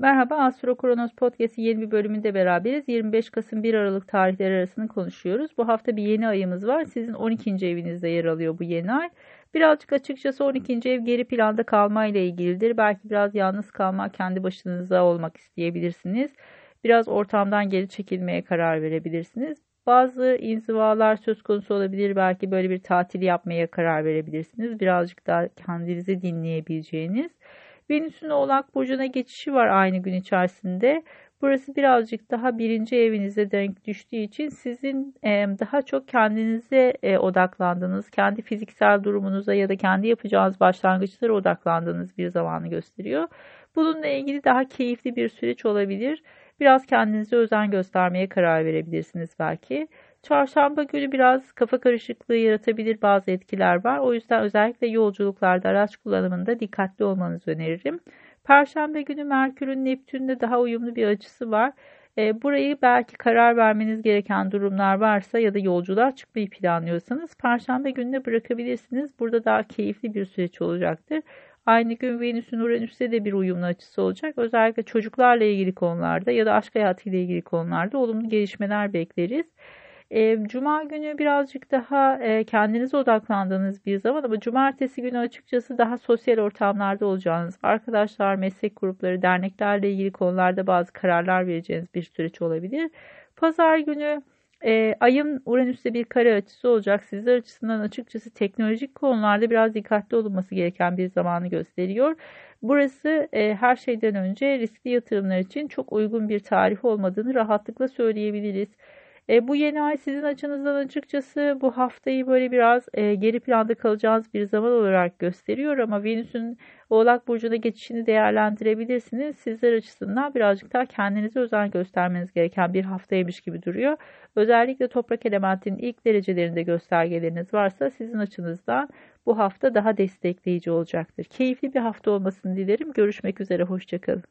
Merhaba Astro Kronos Podcast'in yeni bir bölümünde beraberiz. 25 Kasım 1 Aralık tarihleri arasını konuşuyoruz. Bu hafta bir yeni ayımız var. Sizin 12. evinizde yer alıyor bu yeni ay. Birazcık açıkçası 12. ev geri planda kalmayla ilgilidir. Belki biraz yalnız kalmak, kendi başınıza olmak isteyebilirsiniz. Biraz ortamdan geri çekilmeye karar verebilirsiniz. Bazı inzivalar söz konusu olabilir. Belki böyle bir tatil yapmaya karar verebilirsiniz. Birazcık daha kendinizi dinleyebileceğiniz. Venüs'ün Oğlak Burcu'na geçişi var aynı gün içerisinde. Burası birazcık daha birinci evinize denk düştüğü için sizin e, daha çok kendinize e, odaklandığınız, kendi fiziksel durumunuza ya da kendi yapacağınız başlangıçlara odaklandığınız bir zamanı gösteriyor. Bununla ilgili daha keyifli bir süreç olabilir. Biraz kendinize özen göstermeye karar verebilirsiniz belki. Çarşamba günü biraz kafa karışıklığı yaratabilir bazı etkiler var. O yüzden özellikle yolculuklarda araç kullanımında dikkatli olmanızı öneririm. Perşembe günü Merkür'ün Neptün'de daha uyumlu bir açısı var. E, burayı belki karar vermeniz gereken durumlar varsa ya da yolculuğa çıkmayı planlıyorsanız Perşembe gününe bırakabilirsiniz. Burada daha keyifli bir süreç olacaktır. Aynı gün Venüs'ün Uranüs'te de bir uyumlu açısı olacak. Özellikle çocuklarla ilgili konularda ya da aşk hayatıyla ilgili konularda olumlu gelişmeler bekleriz. E, Cuma günü birazcık daha e, kendinize odaklandığınız bir zaman ama cumartesi günü açıkçası daha sosyal ortamlarda olacağınız, arkadaşlar, meslek grupları, derneklerle ilgili konularda bazı kararlar vereceğiniz bir süreç olabilir. Pazar günü e, ayın Uranüs'te bir kare açısı olacak. Sizler açısından açıkçası teknolojik konularda biraz dikkatli olunması gereken bir zamanı gösteriyor. Burası e, her şeyden önce riskli yatırımlar için çok uygun bir tarih olmadığını rahatlıkla söyleyebiliriz. E, bu yeni ay sizin açınızdan açıkçası bu haftayı böyle biraz e, geri planda kalacağınız bir zaman olarak gösteriyor ama Venüs'ün Oğlak Burcu'na geçişini değerlendirebilirsiniz. Sizler açısından birazcık daha kendinize özen göstermeniz gereken bir haftaymış gibi duruyor. Özellikle toprak elementinin ilk derecelerinde göstergeleriniz varsa sizin açınızdan bu hafta daha destekleyici olacaktır. Keyifli bir hafta olmasını dilerim. Görüşmek üzere, hoşçakalın.